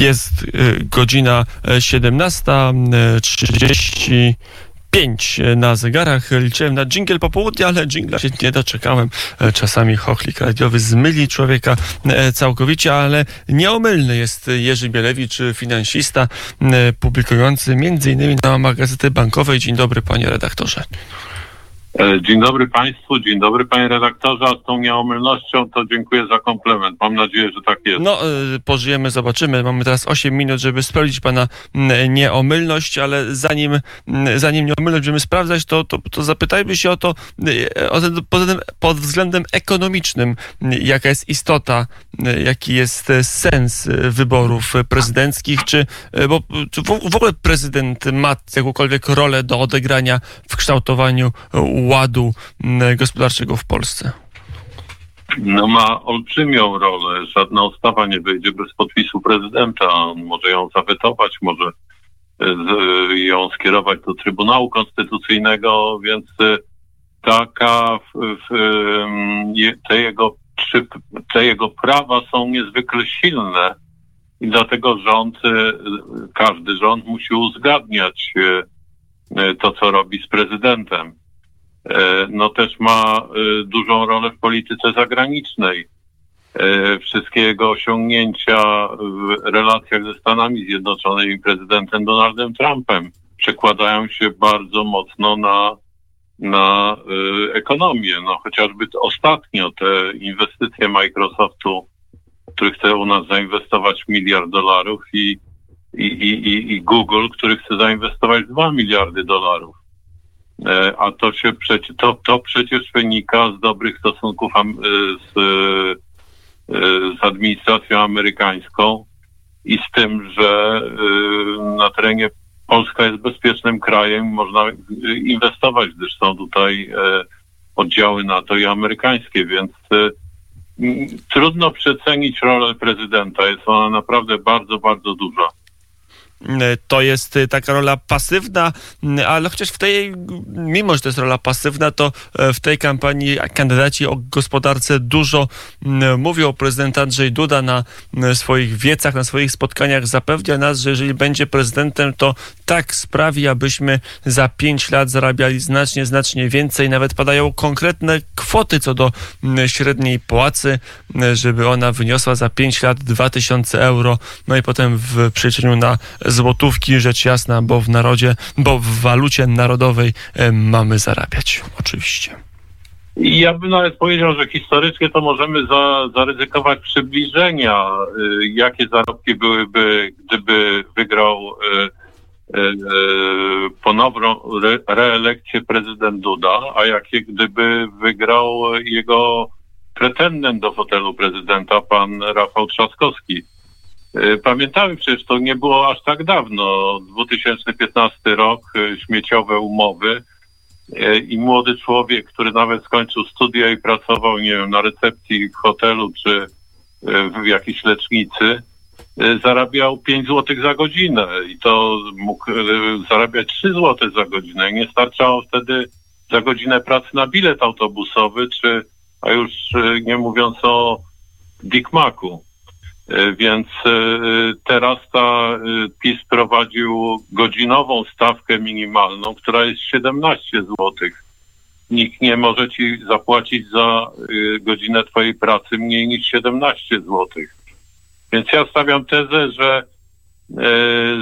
Jest godzina 17.30. 5 na zegarach. Liczyłem na dżingiel popołudnia, ale dżingla się nie doczekałem. Czasami chochlik radiowy zmyli człowieka całkowicie, ale nieomylny jest Jerzy Bielewicz, finansista, publikujący m.in. na łamach Gazety Bankowej. Dzień dobry, panie redaktorze. E, dzień dobry Państwu, dzień dobry Panie redaktorze, a z tą nieomylnością to dziękuję za komplement. Mam nadzieję, że tak jest. No, e, pożyjemy, zobaczymy. Mamy teraz 8 minut, żeby sprawdzić Pana nieomylność, ale zanim, zanim nieomylność będziemy sprawdzać, to, to, to zapytajmy się o to, e, o ten, pod, pod względem ekonomicznym, jaka jest istota, jaki jest sens wyborów prezydenckich, czy, bo, czy w ogóle prezydent ma jakąkolwiek rolę do odegrania w kształtowaniu ładu mm, gospodarczego w Polsce? No ma olbrzymią rolę. Żadna ustawa nie wyjdzie bez podpisu prezydenta. On może ją zawetować, może e, ją skierować do Trybunału Konstytucyjnego, więc e, taka w, w, te, jego, te jego prawa są niezwykle silne i dlatego rząd, e, każdy rząd musi uzgadniać to, co robi z prezydentem. E, no też ma e, dużą rolę w polityce zagranicznej. E, wszystkie jego osiągnięcia w relacjach ze Stanami Zjednoczonymi, prezydentem Donaldem Trumpem, przekładają się bardzo mocno na, na ekonomię. No chociażby ostatnio te inwestycje Microsoftu, który chce u nas zainwestować miliard dolarów i, i, i, i Google, który chce zainwestować 2 miliardy dolarów. E, a to się to, to przecież wynika z dobrych stosunków e, z, e, z administracją amerykańską i z tym, że na terenie Polska jest bezpiecznym krajem, można inwestować, gdyż są tutaj oddziały NATO i amerykańskie, więc trudno przecenić rolę prezydenta. Jest ona naprawdę bardzo, bardzo duża. E, to jest e, taka rola pasywna, ale chociaż w tej, mimo że to jest rola pasywna, to e, w tej kampanii kandydaci o gospodarce dużo mówią. Prezydent Andrzej Duda na swoich wiecach, na swoich spotkaniach zapewnia nas, że jeżeli będzie prezydentem, to tak sprawi, abyśmy za pięć lat zarabiali znacznie, znacznie więcej. Nawet padają konkretne kwoty co do średniej płacy, żeby ona wyniosła za pięć lat 2000 euro, no i potem w przeliczeniu na złotówki, rzecz jasna, bo w narodzie, bo w walucie narodowej e, mamy zarabiać, oczywiście. Ja bym nawet powiedział, że historycznie to możemy za, zaryzykować przybliżenia, y, jakie zarobki byłyby, gdyby wygrał y, ponowną re, reelekcję prezydent Duda, a jakie gdyby wygrał jego pretendent do fotelu prezydenta, pan Rafał Trzaskowski. E, pamiętamy przecież, to nie było aż tak dawno, 2015 rok, e, śmieciowe umowy e, i młody człowiek, który nawet skończył studia i pracował, nie wiem, na recepcji w hotelu czy w jakiejś lecznicy, zarabiał 5 zł za godzinę i to mógł zarabiać 3 zł za godzinę. Nie starczało wtedy za godzinę pracy na bilet autobusowy, czy, a już nie mówiąc o Big Macu. Więc teraz ta PiS prowadził godzinową stawkę minimalną, która jest 17 zł. Nikt nie może ci zapłacić za godzinę twojej pracy mniej niż 17 zł. Więc ja stawiam tezę, że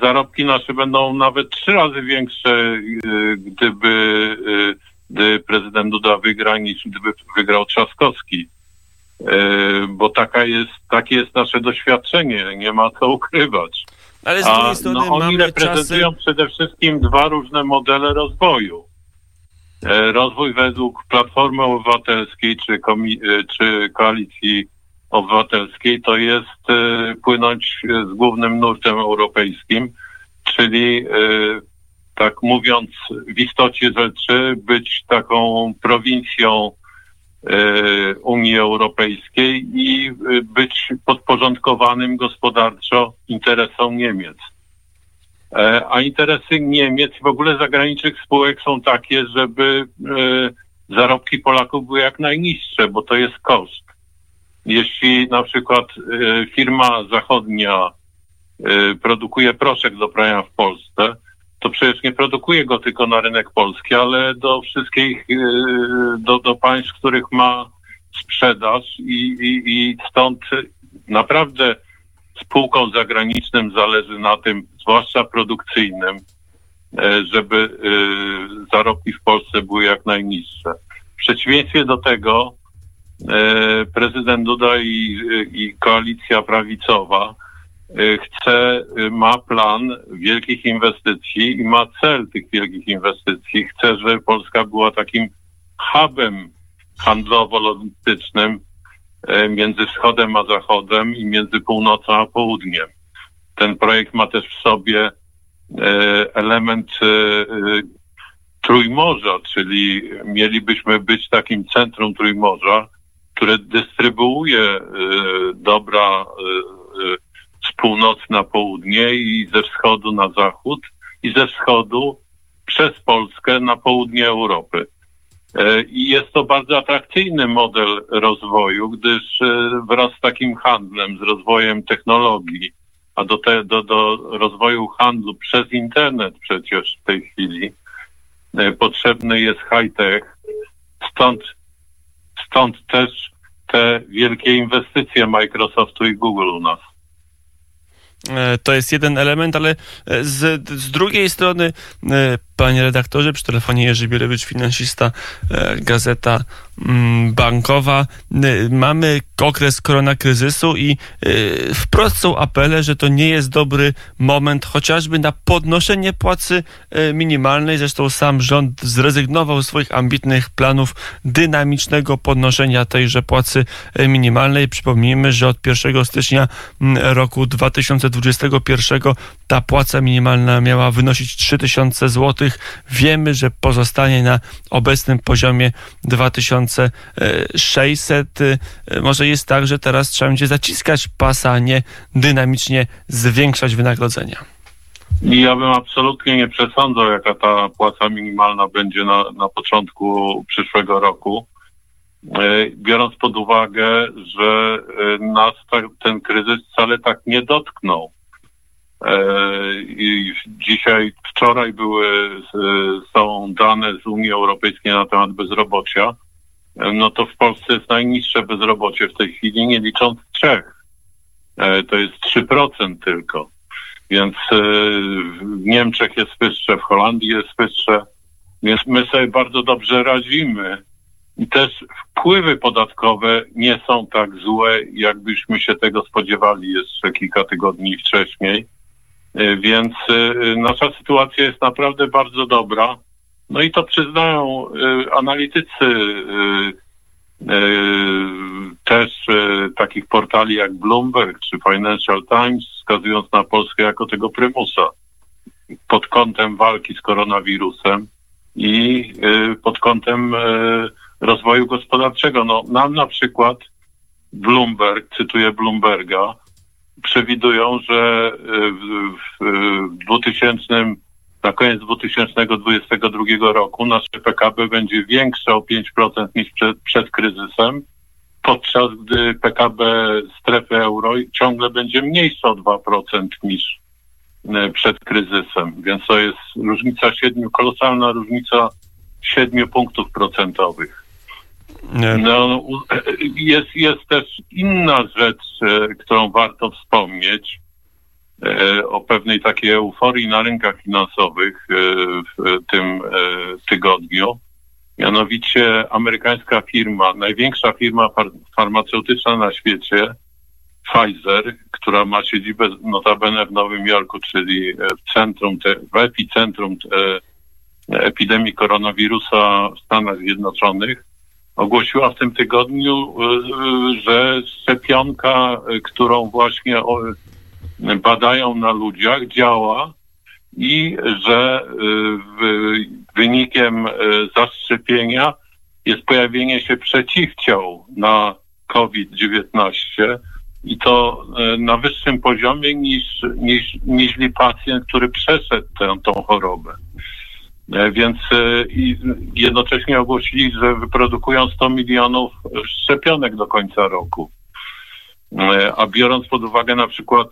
zarobki nasze będą nawet trzy razy większe, gdyby, gdy prezydent Duda wygra, niż gdyby wygrał Trzaskowski. E, bo taka jest, takie jest nasze doświadczenie, nie ma co ukrywać. Ale z drugiej strony no, oni reprezentują czasy... przede wszystkim dwa różne modele rozwoju. E, rozwój według Platformy Obywatelskiej czy, e, czy Koalicji Obywatelskiej to jest płynąć z głównym nurtem europejskim, czyli tak mówiąc w istocie rzeczy być taką prowincją E, Unii Europejskiej i być podporządkowanym gospodarczo interesom Niemiec. E, a interesy Niemiec i w ogóle zagranicznych spółek są takie, żeby zarobki Polaków były jak najniższe, bo to jest koszt. Jeśli na przykład firma zachodnia produkuje proszek do prania w Polsce, to przecież nie produkuje go tylko na rynek polski, ale do wszystkich, do, do państw, których ma sprzedaż i, i, i stąd naprawdę spółkom zagranicznym zależy na tym, zwłaszcza produkcyjnym, żeby zarobki w Polsce były jak najniższe. W przeciwieństwie do tego prezydent Duda i, i koalicja prawicowa chce, ma plan wielkich inwestycji i ma cel tych wielkich inwestycji. Chce, żeby Polska była takim hubem handlowo-logistycznym E, między wschodem a zachodem i między północą a południem. Ten projekt ma też w sobie e, element e, Trójmorza, czyli mielibyśmy być takim centrum Trójmorza, które dystrybuuje dobra z północy na południe i ze wschodu na zachód i ze wschodu przez Polskę na południe Europy. I jest to bardzo atrakcyjny model rozwoju, gdyż wraz z takim handlem, z rozwojem technologii, a do, te, do, do rozwoju handlu przez internet przecież w tej chwili potrzebny jest high-tech. Stąd, stąd też te wielkie inwestycje Microsoftu i Google u nas. To jest jeden element, ale z, z drugiej strony Panie redaktorze, przy telefonie Jerzy Bielewicz, finansista, e, gazeta mm, bankowa. Mamy okres koronakryzysu i e, wprost są apele, że to nie jest dobry moment chociażby na podnoszenie płacy e, minimalnej. Zresztą sam rząd zrezygnował z swoich ambitnych planów dynamicznego podnoszenia tejże płacy minimalnej. Przypomnijmy, że od 1 stycznia roku 2021 ta płaca minimalna miała wynosić 3000 zł wiemy, że pozostanie na obecnym poziomie 2600. Y, może jest tak, że teraz trzeba będzie zaciskać pasa, a nie dynamicznie zwiększać wynagrodzenia. Ja bym absolutnie nie przesądzał, jaka ta płaca minimalna będzie na, na początku przyszłego roku. Y, biorąc pod uwagę, że y, nas ten kryzys wcale tak nie dotknął. Dzisiaj, wczoraj były, są dane z Unii Europejskiej na temat bezrobocia. E, no to w Polsce jest najniższe bezrobocie w tej chwili, nie licząc trzech. E, to jest 3% tylko. Więc w Niemczech jest wyższe, w Holandii jest wyższe. Więc my sobie bardzo dobrze radzimy. I też wpływy podatkowe nie są tak złe, jakbyśmy się tego spodziewali jeszcze kilka tygodni wcześniej. Y, więc y, nasza sytuacja jest naprawdę bardzo dobra. No i to przyznają y, analitycy też takich portali jak Bloomberg czy Financial Times, wskazując na Polskę jako tego prymusa pod kątem walki z koronawirusem i pod kątem rozwoju gospodarczego. No, nam na przykład Bloomberg, cytuję Bloomberga, przewidują, że y, w 2000, na koniec 2022 roku nasze PKB będzie większe o 5% niż przed, przed kryzysem, podczas gdy PKB strefy euro ciągle będzie mniejsze o 2% niż y, przed kryzysem. Więc to jest różnica siedmiu, kolosalna różnica siedmiu punktów procentowych. No, jest, jest też inna rzecz, e, którą warto wspomnieć e, o pewnej takiej euforii na rynkach finansowych e, w tym tygodniu. Mianowicie amerykańska firma, największa firma farmaceutyczna na świecie, Pfizer, która ma siedzibę notabene w Nowym Jorku, czyli w centrum, w epicentrum epidemii koronawirusa w Stanach Zjednoczonych, ogłosiła w tym tygodniu, y, y, że szczepionka, y, którą właśnie badają na ludziach, działa i że wynikiem zaszczepienia jest pojawienie się przeciwciał na COVID-19 i to na wyższym poziomie niż, niż, niż pacjent, który przeszedł tę, tą chorobę. E, więc e, jednocześnie ogłosili, że wyprodukują 100 milionów szczepionek do końca roku. E, A biorąc pod uwagę na przykład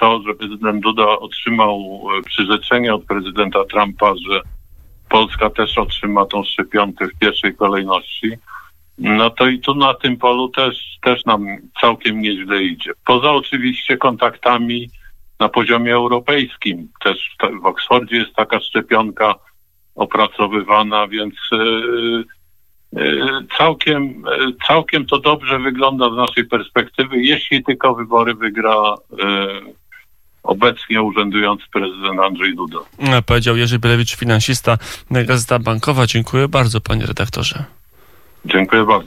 to, że prezydent Duda otrzymał przyrzeczenie od prezydenta Trumpa, że Polska też otrzyma tą szczepionkę w pierwszej kolejności, no to i tu na tym polu też, też nam całkiem nieźle idzie. Poza oczywiście kontaktami na poziomie europejskim. Też w Oksfordzie jest taka szczepionka opracowywana, więc e, e, całkiem, e, całkiem to dobrze wygląda z naszej perspektywy, jeśli tylko wybory wygra obecnie urzędujący prezydent Andrzej Duda. Powiedział Jerzy Bielewicz, finansista, Gazeta Bankowa. Dziękuję bardzo, panie redaktorze. Dziękuję bardzo.